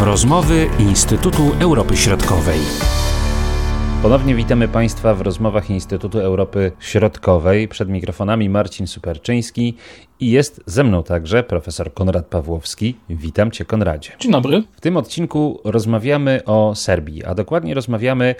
Rozmowy Instytutu Europy Środkowej. Ponownie witamy Państwa w rozmowach Instytutu Europy Środkowej. Przed mikrofonami Marcin Superczyński i jest ze mną także profesor Konrad Pawłowski. Witam Cię, Konradzie. Dzień dobry. W tym odcinku rozmawiamy o Serbii, a dokładnie rozmawiamy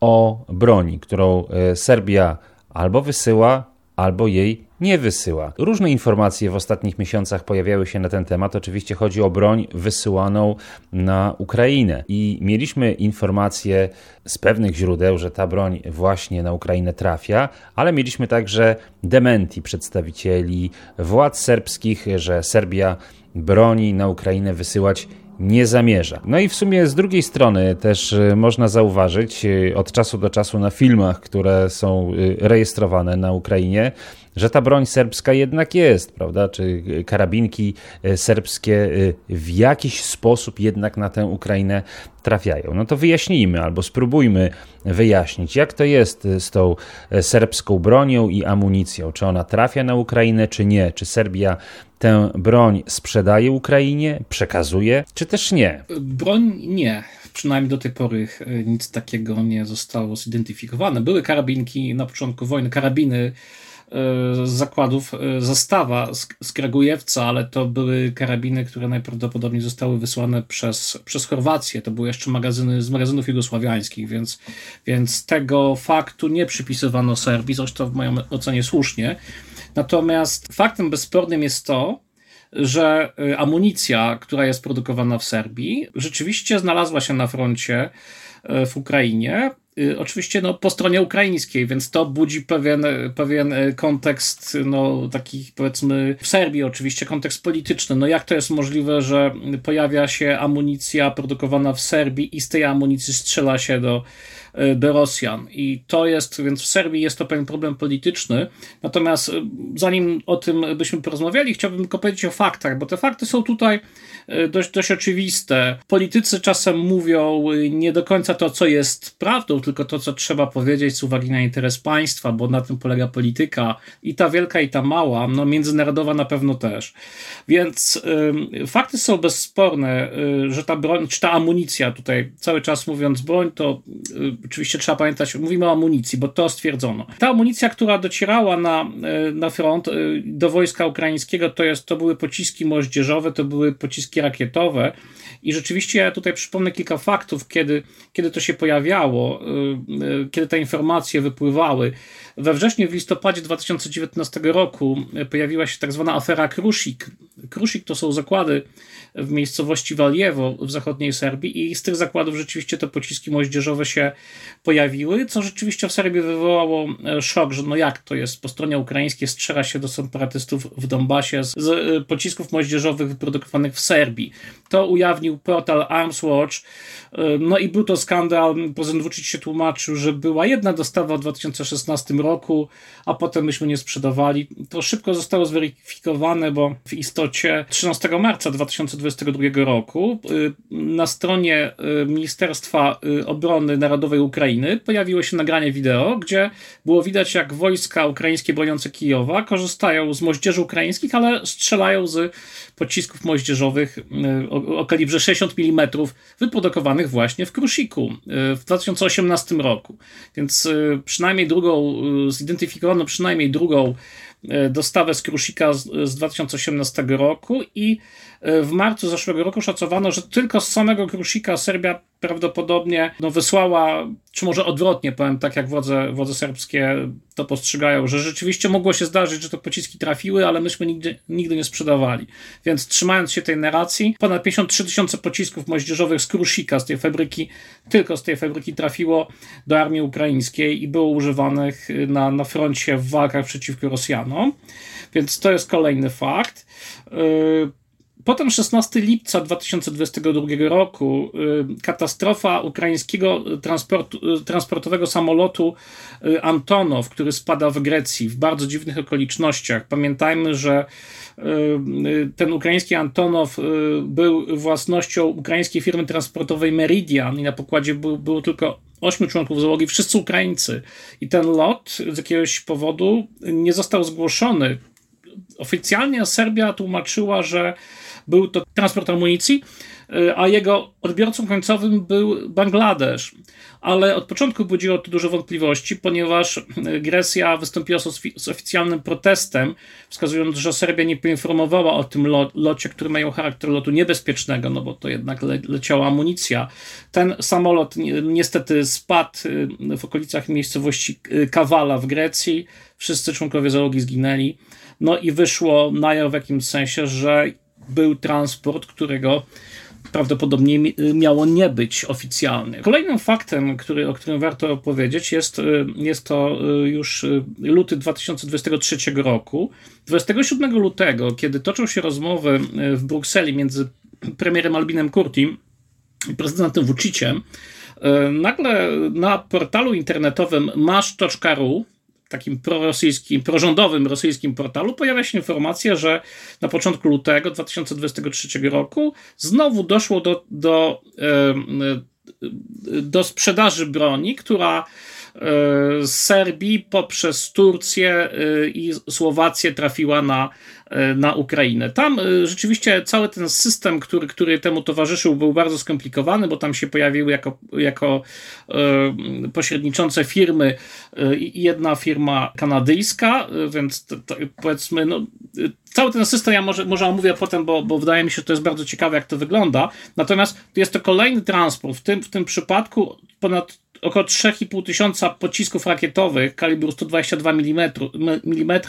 o broni, którą e, Serbia albo wysyła, albo jej nie wysyła. Różne informacje w ostatnich miesiącach pojawiały się na ten temat. Oczywiście chodzi o broń wysyłaną na Ukrainę. I mieliśmy informacje z pewnych źródeł, że ta broń właśnie na Ukrainę trafia, ale mieliśmy także dementi przedstawicieli władz serbskich, że Serbia broni na Ukrainę wysyłać nie zamierza. No i w sumie z drugiej strony też y, można zauważyć y, od czasu do czasu na filmach, które są y, rejestrowane na Ukrainie, że ta broń serbska jednak jest, prawda? Czy karabinki serbskie w jakiś sposób jednak na tę Ukrainę trafiają. No to wyjaśnijmy albo spróbujmy wyjaśnić, jak to jest z tą serbską bronią i amunicją. Czy ona trafia na Ukrainę, czy nie? Czy Serbia tę broń sprzedaje Ukrainie, przekazuje, czy też nie? Broń nie. Przynajmniej do tej pory e, nic takiego nie zostało zidentyfikowane. Były karabinki na początku wojny, karabiny z zakładów e, zastawa z, z Kragujewca, ale to były karabiny, które najprawdopodobniej zostały wysłane przez, przez Chorwację. To były jeszcze magazyny z magazynów jugosławiańskich, więc, więc tego faktu nie przypisywano Serbii, zresztą w mojej ocenie słusznie. Natomiast faktem bezspornym jest to, że y, amunicja, która jest produkowana w Serbii, rzeczywiście znalazła się na froncie y, w Ukrainie. Y, oczywiście no, po stronie ukraińskiej, więc to budzi pewien, pewien kontekst, no, taki powiedzmy w Serbii oczywiście, kontekst polityczny. No jak to jest możliwe, że pojawia się amunicja produkowana w Serbii i z tej amunicji strzela się do E, do Rosjan. I to jest, więc w Serbii jest to pewien problem polityczny. Natomiast zanim o tym byśmy porozmawiali, chciałbym tylko powiedzieć o faktach, bo te fakty są tutaj dość, dość oczywiste. Politycy czasem mówią nie do końca to, co jest prawdą, tylko to, co trzeba powiedzieć z uwagi na interes państwa, bo na tym polega polityka i ta wielka, i ta mała, no międzynarodowa na pewno też. Więc y, fakty są bezsporne, y, że ta broń, czy ta amunicja, tutaj cały czas mówiąc broń, to y, oczywiście trzeba pamiętać, mówimy o amunicji, bo to stwierdzono. Ta amunicja, która docierała na, e, na front e, do wojska ukraińskiego, to, jest, to były pociski moździerzowe, to były pociski rakietowe. I rzeczywiście ja tutaj przypomnę kilka faktów, kiedy, kiedy to się pojawiało, kiedy te informacje wypływały. We wrześniu, w listopadzie 2019 roku pojawiła się tak zwana afera Krusik. Krusik to są zakłady w miejscowości Waliewo w zachodniej Serbii i z tych zakładów rzeczywiście te pociski moździerzowe się pojawiły, co rzeczywiście w Serbii wywołało e, szok, że no jak to jest, po stronie ukraińskiej strzela się do separatystów w Donbasie z, z e, pocisków moździerzowych wyprodukowanych w Serbii. To ujawnił portal Arms Watch, e, no i był to skandal, Vucic się tłumaczył, że była jedna dostawa w 2016 roku, a potem myśmy nie sprzedawali. To szybko zostało zweryfikowane, bo w istocie 13 marca 2022 roku na stronie Ministerstwa Obrony Narodowej Ukrainy pojawiło się nagranie wideo, gdzie było widać, jak wojska ukraińskie broniące Kijowa korzystają z moździerzy ukraińskich, ale strzelają z pocisków moździerzowych y, o, o kalibrze 60 mm, wyprodukowanych właśnie w Krusiku y, w 2018 roku. Więc y, przynajmniej drugą, zidentyfikowano przynajmniej drugą dostawę z Krusika z 2018 roku i w marcu zeszłego roku szacowano, że tylko z samego Krusika Serbia prawdopodobnie no, wysłała, czy może odwrotnie, powiem tak jak władze, władze serbskie to postrzegają, że rzeczywiście mogło się zdarzyć, że to pociski trafiły, ale myśmy nigdy, nigdy nie sprzedawali. Więc trzymając się tej narracji, ponad 53 tysiące pocisków moździerzowych z Krusika, z tej fabryki, tylko z tej fabryki trafiło do armii ukraińskiej i było używanych na, na froncie w walkach przeciwko Rosjanom. Więc to jest kolejny fakt. Yy, Potem 16 lipca 2022 roku y, katastrofa ukraińskiego y, transportowego samolotu y, Antonow, który spada w Grecji w bardzo dziwnych okolicznościach. Pamiętajmy, że ten ukraiński Antonow był własnością ukraińskiej firmy transportowej Meridian i na pokładzie był, było tylko ośmiu członków załogi, wszyscy Ukraińcy. I ten lot z jakiegoś powodu nie został zgłoszony. Oficjalnie Serbia tłumaczyła, że był to transport amunicji, a jego odbiorcą końcowym był Bangladesz. Ale od początku budziło to dużo wątpliwości, ponieważ Grecja wystąpiła z oficjalnym protestem, wskazując, że Serbia nie poinformowała o tym locie, który miał charakter lotu niebezpiecznego, no bo to jednak le leciała amunicja. Ten samolot niestety spadł w okolicach miejscowości Kawala w Grecji. Wszyscy członkowie załogi zginęli. No i wyszło na jaw w jakimś sensie, że był transport, którego prawdopodobnie miało nie być oficjalny. Kolejnym faktem, który, o którym warto opowiedzieć, jest, jest to y, już y, luty 2023 roku. 27 lutego, kiedy toczą się rozmowy y, w Brukseli między premierem Albinem Kurtim i prezydentem Vuciciem, nagle na portalu internetowym masz.ru takim prorosyjskim, prorządowym rosyjskim portalu pojawia się informacja, że na początku lutego 2023 roku znowu doszło do, do, do sprzedaży broni, która z Serbii poprzez Turcję i Słowację trafiła na E, na Ukrainę. Tam e, rzeczywiście cały ten system, który, który temu towarzyszył, był bardzo skomplikowany, bo tam się pojawiły jako, jako e, pośredniczące firmy jedna firma kanadyjska, więc to, to, powiedzmy, no, cały ten system ja może, może omówię potem, bo, bo wydaje mi się, że to jest bardzo ciekawe, jak to wygląda. Natomiast jest to kolejny transport, w tym, w tym przypadku ponad około 3,5 tysiąca pocisków rakietowych kalibru 122 mm, mm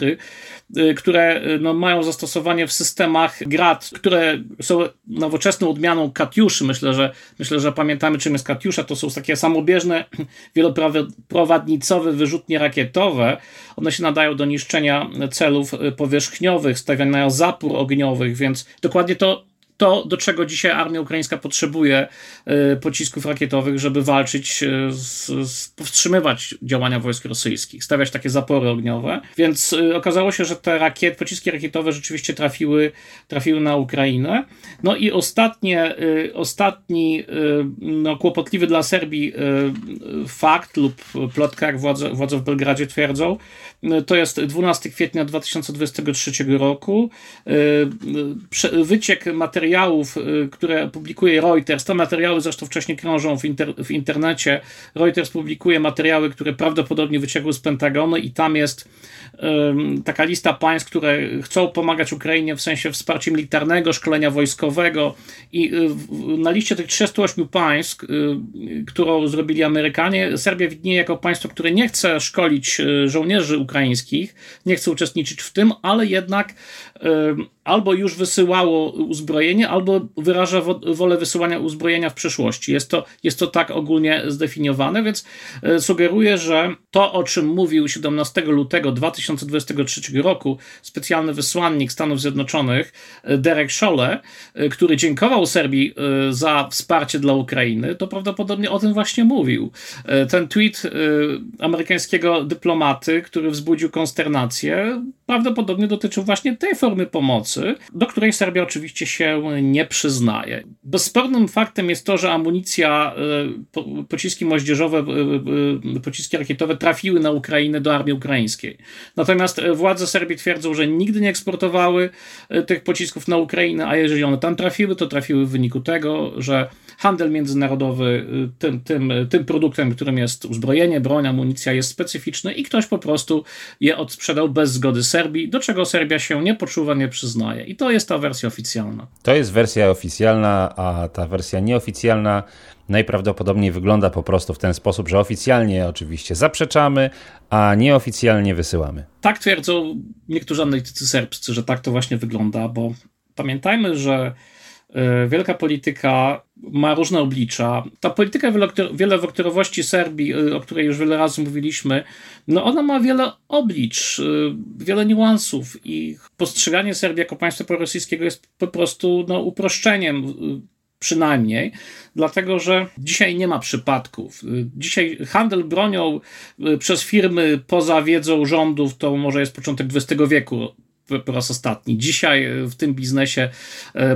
które no, mają zastosowanie w systemach GRAD, które są nowoczesną odmianą Katiuszy. Myślę, że myślę, że pamiętamy, czym jest Katiusza. To są takie samobieżne, wieloprowadnicowe wyrzutnie rakietowe. One się nadają do niszczenia celów powierzchniowych, stawiania zapór ogniowych, więc dokładnie to to, do czego dzisiaj armia ukraińska potrzebuje e, pocisków rakietowych, żeby walczyć, e, z, z, powstrzymywać działania wojsk rosyjskich, stawiać takie zapory ogniowe. Więc e, okazało się, że te rakiet, pociski rakietowe rzeczywiście trafiły, trafiły na Ukrainę. No i ostatnie, ostatni no, kłopotliwy dla Serbii fakt lub plotka, jak władze, władze w Belgradzie twierdzą, to jest 12 kwietnia 2023 roku. Wyciek materiałów materiałów, y, które publikuje Reuters, te materiały zresztą wcześniej krążą w, inter, w internecie. Reuters publikuje materiały, które prawdopodobnie wyciekły z Pentagonu i tam jest um, taka lista państw, które chcą pomagać Ukrainie w sensie wsparcia militarnego, szkolenia wojskowego i y, na liście tych 38 państw, y, którą zrobili Amerykanie, Serbia widnieje jako państwo, które nie chce szkolić żołnierzy ukraińskich, nie chce uczestniczyć w tym, ale jednak albo już wysyłało uzbrojenie, albo wyraża wolę wysyłania uzbrojenia w przyszłości. Jest to, jest to tak ogólnie zdefiniowane, więc e, sugeruję, że to, o czym mówił 17 lutego 2023 roku specjalny wysłannik Stanów Zjednoczonych e, Derek Scholle, e, który dziękował Serbii za wsparcie dla Ukrainy, to prawdopodobnie o tym właśnie mówił. Ten tweet amerykańskiego dyplomaty, który wzbudził konsternację, prawdopodobnie dotyczył właśnie tej formy pomocy, do której Serbia oczywiście się nie przyznaje. Bezspornym faktem jest to, że amunicja, e, pociski moździerzowe, e, e, pociski rakietowe trafiły na Ukrainę do armii ukraińskiej. Natomiast władze Serbii twierdzą, że nigdy nie eksportowały tych pocisków na Ukrainę, a jeżeli one tam trafiły, to trafiły w wyniku tego, że handel międzynarodowy tym, tym, tym produktem, którym jest uzbrojenie, broń, amunicja jest specyficzny i ktoś po prostu je odsprzedał bez zgody Serbii, do czego Serbia się nie poczuwa, nie przyznaje. I to jest ta wersja oficjalna. To jest wersja oficjalna, a ta wersja nieoficjalna najprawdopodobniej wygląda po prostu w ten sposób, że oficjalnie oczywiście zaprzeczamy, a nieoficjalnie wysyłamy. Tak twierdzą niektórzy analitycy serbscy, że tak to właśnie wygląda, bo pamiętajmy, że wielka polityka ma różne oblicza. Ta polityka wielowektorowości Serbii, e, o której już wiele razy mówiliśmy, no ona ma wiele oblicz, e, wiele niuansów i postrzeganie Serbii jako państwa prorosyjskiego jest po prostu no, uproszczeniem przynajmniej, dlatego że dzisiaj nie ma przypadków. Dzisiaj handel bronią przez firmy poza wiedzą rządów to może jest początek XX wieku po raz ostatni. Dzisiaj w tym biznesie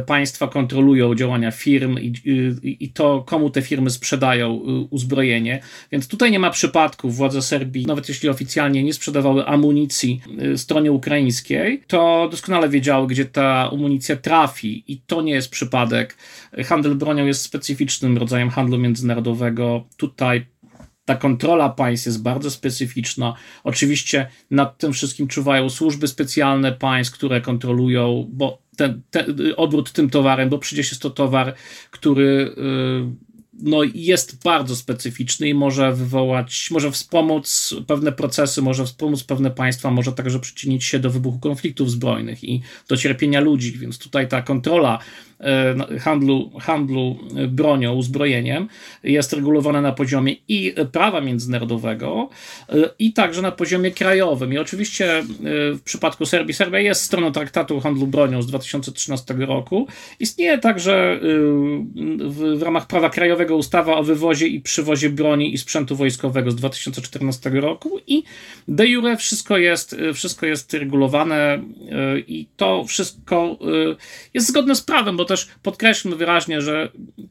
państwa kontrolują działania firm i, i, i, to, komu te firmy sprzedają uzbrojenie. Więc tutaj nie ma przypadku. Władze Serbii, nawet jeśli oficjalnie nie sprzedawały amunicji stronie ukraińskiej, to doskonale wiedziały, gdzie ta amunicja trafi i to nie jest przypadek. Handel bronią jest specyficznym rodzajem handlu międzynarodowego. Tutaj ta kontrola państw jest bardzo specyficzna. Oczywiście nad tym wszystkim czuwają służby specjalne państw, które kontrolują, bo ten, ten obrót tym towarem, bo przecież jest to towar, który yy, no, jest bardzo specyficzny i może wywołać, może wspomóc pewne procesy, może wspomóc pewne państwa, może także przyczynić się do wybuchu konfliktów zbrojnych i do cierpienia ludzi, więc tutaj ta kontrola E, handlu, handlu bronią, uzbrojeniem jest regulowane na poziomie i prawa międzynarodowego, e, i także na poziomie krajowym. I oczywiście e, w przypadku Serbii, Serbia jest stroną traktatu o handlu bronią z 2013 roku. Istnieje także w, w ramach prawa krajowego ustawa o wywozie i przywozie broni i sprzętu wojskowego z 2014 roku i de jure wszystko jest, wszystko jest regulowane i to wszystko jest zgodne z prawem, bo też podkreślmy wyraźnie, że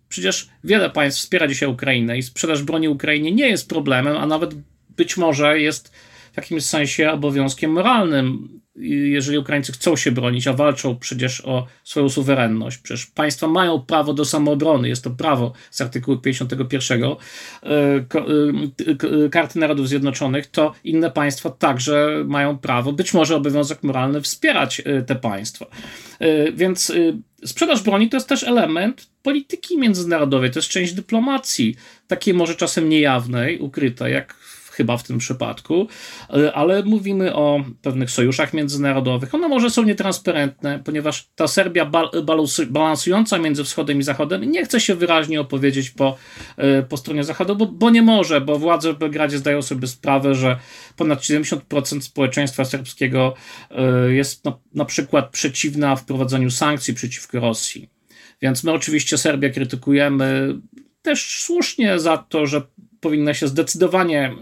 przecież wiele państw wspiera dzisiaj Ukrainę i sprzedaż broni Ukrainie nie jest problemem, a nawet być może jest w jakimś sensie obowiązkiem moralnym jeżeli Ukraińcy chcą się bronić, a walczą przecież o swoją suwerenność, przecież państwa mają prawo do samoobrony, jest to prawo z artykułu 51 e, e, Karty Narodów Zjednoczonych, to inne państwa także mają prawo, być może obowiązek moralny wspierać e, te państwa. Więc sprzedaż broni to jest też element polityki międzynarodowej, to jest część dyplomacji, takiej może czasem niejawnej, ukrytej, jak chyba w tym przypadku, e, ale mówimy o pewnych sojuszach międzynarodowych. One może są nietransparentne, ponieważ ta Serbia balansująca między wschodem i zachodem nie chce się wyraźnie opowiedzieć po, e, po stronie zachodu, bo, bo nie może, bo władze w Belgradzie zdają sobie sprawę, że ponad 70% społeczeństwa serbskiego e, jest na, na przykład przeciwna wprowadzaniu sankcji przeciwko Rosji. Więc my oczywiście Serbię krytykujemy też słusznie za to, że powinna się zdecydowanie e,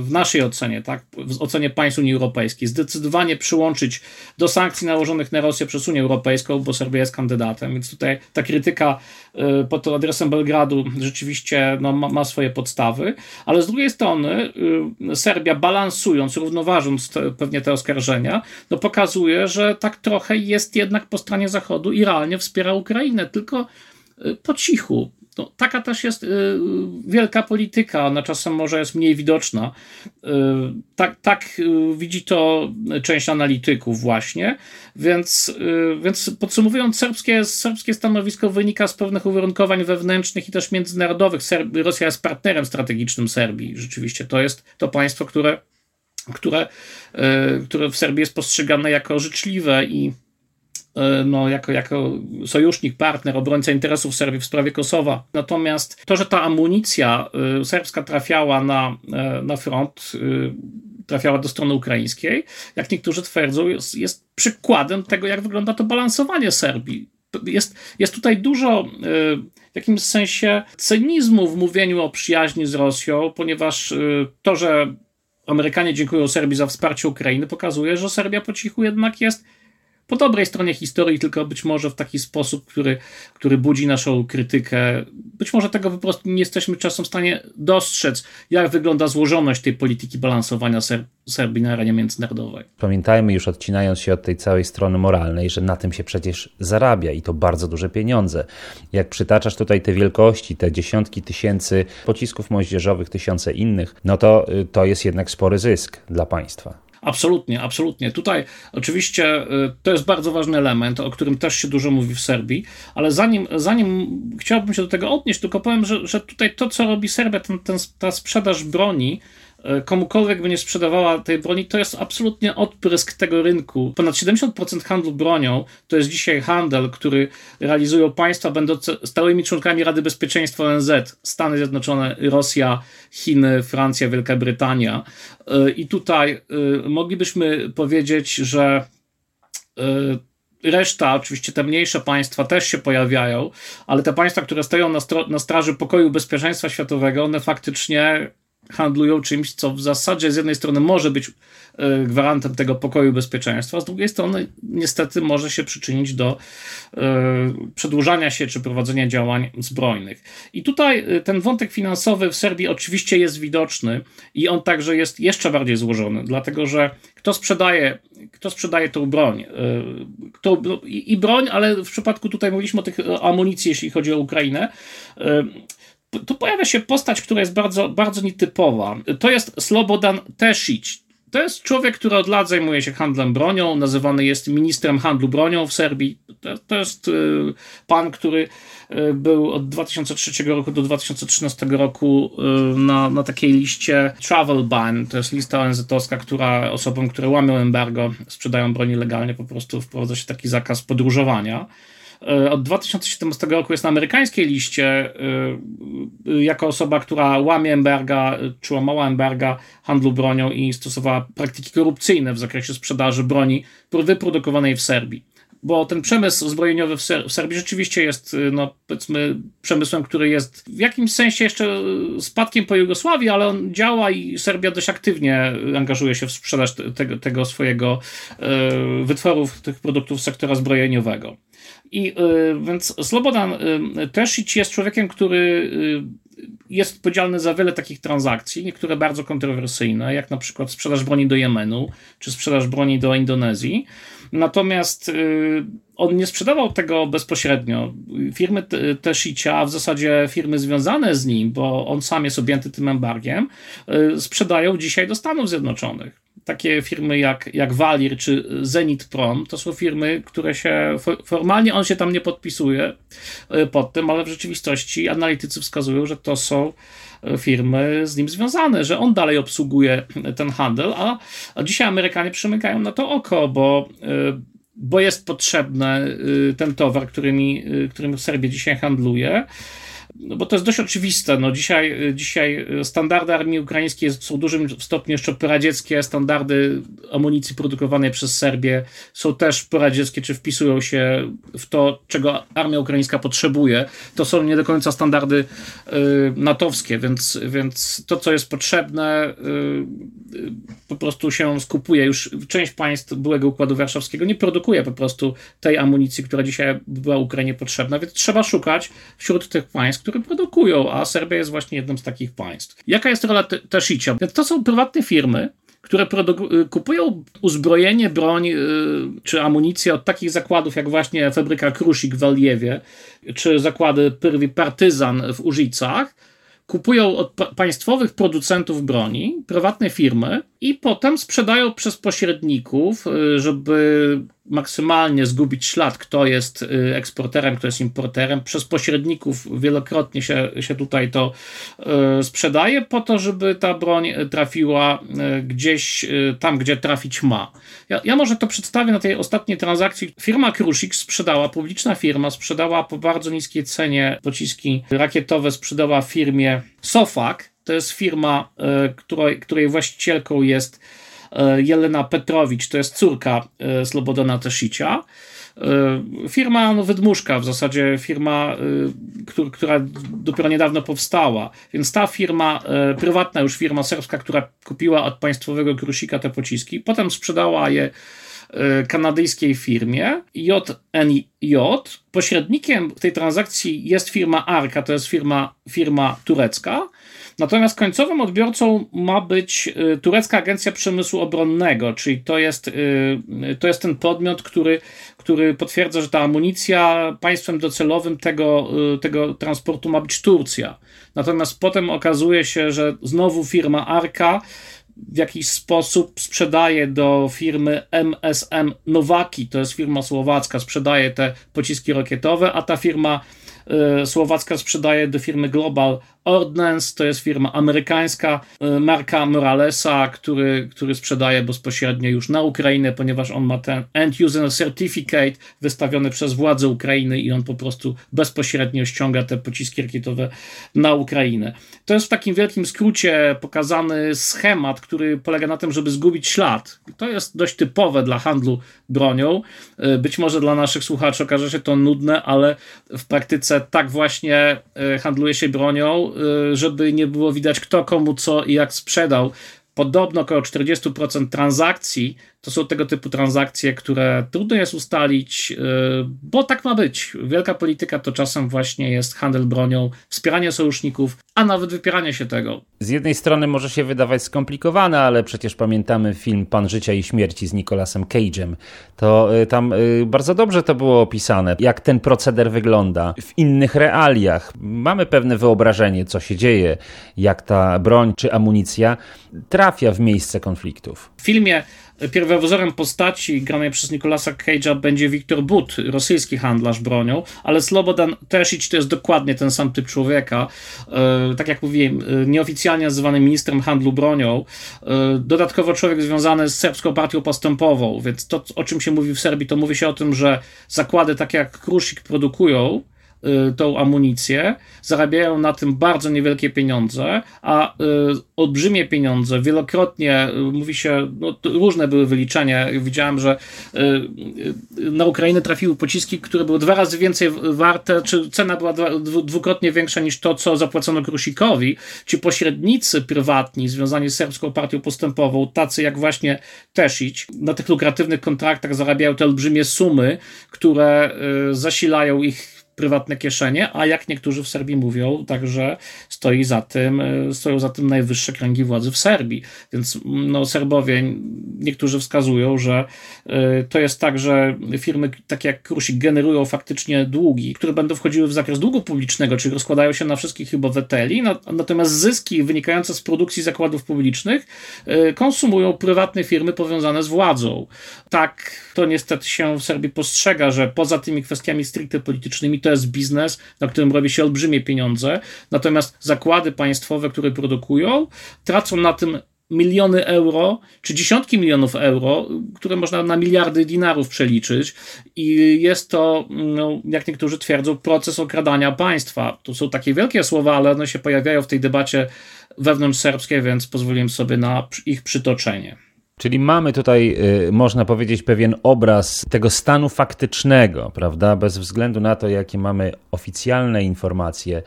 w naszej ocenie, tak, w ocenie państw Unii Europejskiej, zdecydowanie przyłączyć do sankcji nałożonych na Rosję przez Unię Europejską, bo Serbia jest kandydatem, więc tutaj ta krytyka e, pod adresem Belgradu rzeczywiście no, ma, ma swoje podstawy, ale z drugiej strony e, Serbia balansując, równoważąc te, pewnie te oskarżenia, no pokazuje, że tak trochę jest jednak po stronie Zachodu i realnie wspiera Ukrainę, tylko po cichu, no, taka też jest y, wielka polityka, ona czasem może jest mniej widoczna. Y, tak, tak y, widzi to część analityków właśnie, więc, y, więc podsumowując, serbskie, serbskie stanowisko wynika z pewnych uwarunkowań wewnętrznych i też międzynarodowych. Serb, Rosja jest partnerem strategicznym Serbii, rzeczywiście. To jest to państwo, które, które, y, które w Serbii jest postrzegane jako życzliwe i no, jako, jako sojusznik, partner, obrońca interesów Serbii w sprawie Kosowa. Natomiast to, że ta amunicja e, serbska trafiała na, e, na front, trafiała do strony ukraińskiej, jak niektórzy twierdzą, jest, jest przykładem tego, jak wygląda to balansowanie Serbii. Jest, jest tutaj dużo w jakimś sensie cynizmu w mówieniu o przyjaźni z Rosją, ponieważ to, że Amerykanie dziękują Serbii za wsparcie Ukrainy, pokazuje, że Serbia po cichu jednak jest po dobrej stronie historii, tylko być może w taki sposób, który, który budzi naszą krytykę. Być może tego po prostu nie jesteśmy czasem w stanie dostrzec, jak wygląda złożoność tej polityki balansowania Ser Serbii na arenie międzynarodowej. Pamiętajmy już odcinając się od tej całej strony moralnej, że na tym się przecież zarabia i to bardzo duże pieniądze. Jak przytaczasz tutaj te wielkości, te dziesiątki tysięcy pocisków moździerzowych, tysiące innych, no to y, to jest jednak spory zysk dla państwa. Absolutnie, absolutnie. Tutaj oczywiście y, to jest bardzo ważny element, o którym też się dużo mówi w Serbii, ale zanim, zanim chciałbym się do tego odnieść, tylko powiem, że, że tutaj to, co robi Serbia, ten, ten, ta sprzedaż broni, komukolwiek by nie sprzedawała tej broni, to jest absolutnie odprysk tego rynku. Ponad 70% handlu bronią to jest dzisiaj handel, który realizują państwa będące stałymi członkami Rady Bezpieczeństwa ONZ, Stany Zjednoczone, Rosja, Chiny, Francja, Wielka Brytania. E, I tutaj e, moglibyśmy powiedzieć, że Reszta, oczywiście te mniejsze państwa też się pojawiają, ale te państwa, które stoją na, na straży pokoju bezpieczeństwa światowego, one faktycznie handlują czymś, co w zasadzie z jednej strony może być e, gwarantem tego pokoju i bezpieczeństwa, z drugiej strony niestety może się przyczynić do e, przedłużania się czy prowadzenia działań zbrojnych. I tutaj e, ten wątek finansowy w Serbii oczywiście jest widoczny i on także jest jeszcze bardziej złożony, dlatego że kto sprzedaje, kto sprzedaje tą broń, kto, i broń, ale w przypadku tutaj mówiliśmy o tych amunicji, jeśli chodzi o Ukrainę, tu pojawia się postać, która jest bardzo, bardzo nietypowa. To jest Slobodan Tesic. To jest człowiek, który od lat zajmuje się handlem bronią, nazywany jest ministrem handlu bronią w Serbii. To, to jest y, pan, który y, był od 2003 roku do 2013 roku y, na, na takiej liście travel ban. To jest lista ONZ-owska, która osobom, które łamią embargo, sprzedają broni legalnie, po prostu wprowadza się taki zakaz podróżowania. E, od 2017 roku jest na amerykańskiej liście e, e, jako osoba, która łamie embarga, czy łamała embarga handlu bronią i stosowała praktyki korupcyjne w zakresie sprzedaży broni wyprodukowanej w Serbii bo ten przemysł zbrojeniowy w, Ser w, Serbii rzeczywiście jest, no, powiedzmy, przemysłem, który jest w jakimś sensie jeszcze spadkiem po Jugosławii, ale on działa i Serbia dość aktywnie angażuje się w sprzedaż tego, tego swojego y, wytworów, tych produktów sektora zbrojeniowego. I y, więc Slobodan y, Tesic jest człowiekiem, który y, jest odpowiedzialny za wiele takich transakcji, niektóre bardzo kontrowersyjne, jak na przykład sprzedaż broni do Jemenu, czy sprzedaż broni do Indonezji. Natomiast on nie sprzedawał tego bezpośrednio. Firmy Tesicia, a w zasadzie firmy związane z nim, bo on sam jest objęty tym embargiem, sprzedają dzisiaj do Stanów Zjednoczonych takie firmy jak, jak Walir czy Zenit Prom, to są firmy, które się formalnie on się tam nie podpisuje e, pod tym, ale w rzeczywistości analitycy wskazują, że to są e, firmy z nim związane, że on dalej obsługuje ten handel, a, a dzisiaj Amerykanie przymykają na to oko, bo e, bo jest potrzebny ten towar, którymi, którym Serbia dzisiaj handluje no bo to jest dość oczywiste. No dzisiaj, dzisiaj standardy armii ukraińskiej są w dużym stopniu jeszcze poradzieckie, standardy amunicji produkowanej przez Serbię są też poradzieckie, czy wpisują się w to, czego armia ukraińska potrzebuje. To są nie do końca standardy y, natowskie, więc, więc to, co jest potrzebne, y, po prostu się skupuje. Już część państw byłego Układu Warszawskiego nie produkuje po prostu tej amunicji, która dzisiaj była Ukrainie potrzebna, więc trzeba szukać wśród tych państw, które produkują, a Serbia jest właśnie jednym z takich państw. Jaka jest rola Teshicia? To są prywatne firmy, które y, kupują uzbrojenie, broń yy, czy amunicję od takich zakładów jak właśnie fabryka Krusik w Aliewie, czy zakłady Pyrwi Partyzan w Użicach, kupują od państwowych producentów broni, prywatne firmy i potem sprzedają przez pośredników, y, żeby maksymalnie zgubić ślad, kto jest y, eksporterem, kto jest importerem. Przez pośredników wielokrotnie się, się tutaj to y, sprzedaje, po to, żeby ta broń trafiła gdzieś tam, gdzie trafić ma. Ja, ja może to przedstawię na tej ostatniej transakcji. Firma Krusik sprzedała, publiczna firma sprzedała po bardzo niskiej cenie pociski rakietowe, sprzedała firmie Sofak. To jest firma, której, której właścicielką jest e, Jelena Petrowicz, to jest córka e, Slobodana Teszicia. E, firma no, wydmuszka, w zasadzie firma, która dopiero niedawno powstała. Więc ta firma, prywatna już firma serbska, która kupiła od państwowego Krusika te pociski, potem sprzedała je kanadyjskiej firmie JNJ. Pośrednikiem tej transakcji jest firma Arka, to jest firma, firma turecka. Natomiast końcowym odbiorcą ma być y, turecka agencja przemysłu obronnego, czyli to jest, y, to jest ten podmiot, który, który potwierdza, że ta amunicja państwem docelowym tego, y, tego transportu ma być Turcja. Natomiast potem okazuje się, że znowu firma Arka w jakiś sposób sprzedaje do firmy MSM Nowaki, to jest firma słowacka, sprzedaje te pociski rakietowe, a ta firma słowacka sprzedaje do firmy Global Ordnance to jest firma amerykańska, y, marka Moralesa, który, który sprzedaje bezpośrednio już na Ukrainę, ponieważ on ma ten End User Certificate wystawiony przez władze Ukrainy i on po prostu bezpośrednio ściąga te pociski rakietowe na Ukrainę. To jest w takim wielkim skrócie pokazany schemat, który polega na tym, żeby zgubić ślad. To jest dość typowe dla handlu bronią. Y, być może dla naszych słuchaczy okaże się to nudne, ale w praktyce tak właśnie y, handluje się bronią żeby nie było widać kto komu co i jak sprzedał. Podobno około 40% transakcji to są tego typu transakcje, które trudno jest ustalić, y, bo tak ma być. Wielka polityka to czasem właśnie jest handel bronią, wspieranie sojuszników, a nawet wypieranie się tego. Z jednej strony może się wydawać skomplikowane, ale przecież pamiętamy film Pan Życia i Śmierci z Nicolasem Cage'em. To y, tam y, bardzo dobrze to było opisane, jak ten proceder wygląda w innych realiach. Mamy pewne wyobrażenie, co się dzieje, jak ta broń czy amunicja trafia w miejsce konfliktów. W filmie Pierwowzorem postaci granej przez Nicolasa Cage'a będzie Wiktor But, rosyjski handlarz bronią, ale Slobodan Tesic to jest dokładnie ten sam typ człowieka. E, tak jak mówiłem, e, nieoficjalnie nazywany ministrem handlu bronią. E, dodatkowo człowiek związany z serbską partią postępową, więc to, o czym się mówi w Serbii, to mówi się o tym, że zakłady takie jak Krusik produkują tą amunicję, zarabiają na tym bardzo niewielkie pieniądze, a y, olbrzymie pieniądze, wielokrotnie y, mówi się, no, różne były wyliczenia, widziałem, że na Ukrainę trafiły pociski, które były dwa razy więcej warte, czy cena była dwukrotnie większa niż to, co zapłacono Krusikowi. Ci pośrednicy prywatni związani z serbską partią postępową, tacy jak właśnie Tesić, na tych lukratywnych kontraktach zarabiają te olbrzymie sumy, które zasilają ich prywatne kieszenie, a jak niektórzy w Serbii mówią, także stoi za tym, e, stoją za tym najwyższe kręgi władzy w Serbii. Więc no, Serbowie, niektórzy wskazują, że e, to jest tak, że firmy takie jak Krusik generują faktycznie długi, które będą wchodziły w zakres długu publicznego, czyli rozkładają się na wszystkich obywateli, natomiast zyski wynikające z produkcji zakładów publicznych e, konsumują prywatne firmy powiązane z władzą. Tak to niestety się w Serbii postrzega, że poza tymi kwestiami stricte politycznymi to jest biznes, na którym robi się olbrzymie pieniądze, natomiast zakłady państwowe, które produkują, tracą na tym miliony euro, czy dziesiątki milionów euro, które można na miliardy dinarów przeliczyć i jest to, no, jak niektórzy twierdzą, proces okradania państwa. To są takie wielkie słowa, ale one się pojawiają w tej debacie wewnątrz serbskiej, więc pozwoliłem sobie na ich przytoczenie. Czyli mamy tutaj, y, można powiedzieć, pewien obraz tego stanu faktycznego, prawda? Bez względu na to, jakie mamy oficjalne informacje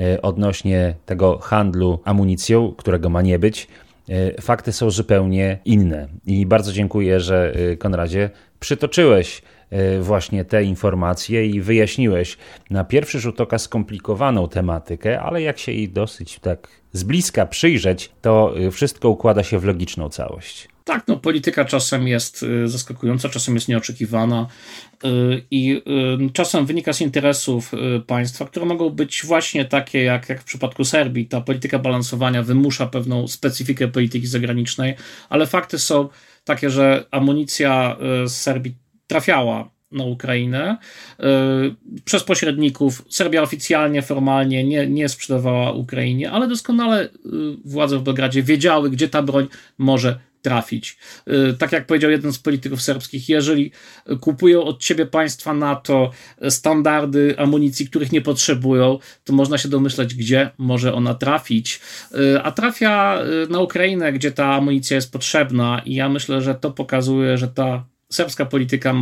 y, odnośnie tego handlu amunicją, którego ma nie być. Y, fakty są zupełnie inne. I bardzo dziękuję, że Konradzie przytoczyłeś właśnie te informacje i wyjaśniłeś na pierwszy rzut oka skomplikowaną tematykę, ale jak się jej dosyć tak z bliska przyjrzeć, to wszystko układa się w logiczną całość. Tak, no polityka czasem jest y, zaskakująca, czasem jest nieoczekiwana i czasem wynika z interesów państwa, które mogą być właśnie takie, jak, jak w przypadku Serbii. Ta polityka balansowania wymusza pewną specyfikę polityki zagranicznej, ale fakty są takie, że amunicja z Serbii trafiała na Ukrainę przez pośredników. Serbia oficjalnie, formalnie nie, nie sprzedawała Ukrainie, ale doskonale władze w Belgradzie wiedziały, gdzie ta broń może trafić. Y, tak jak powiedział jeden z polityków serbskich, jeżeli kupują od ciebie państwa NATO standardy amunicji, których nie potrzebują, to można się domyśleć, gdzie może ona trafić. A trafia na Ukrainę, gdzie ta amunicja jest potrzebna, i ja myślę, że to pokazuje, że ta serbska polityka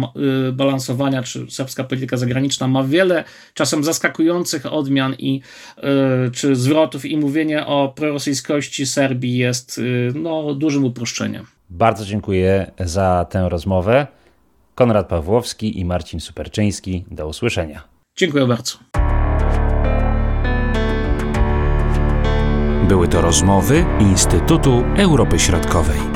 y, balansowania, czy serbska polityka zagraniczna ma wiele czasem zaskakujących odmian i y, czy zwrotów i mówienie o prorosyjskości Serbii jest y, no, dużym uproszczeniem. Bardzo dziękuję za tę rozmowę. Konrad Pawłowski i Marcin Superczyński. Do usłyszenia. Dziękuję bardzo. Były to rozmowy Instytutu Europy Środkowej.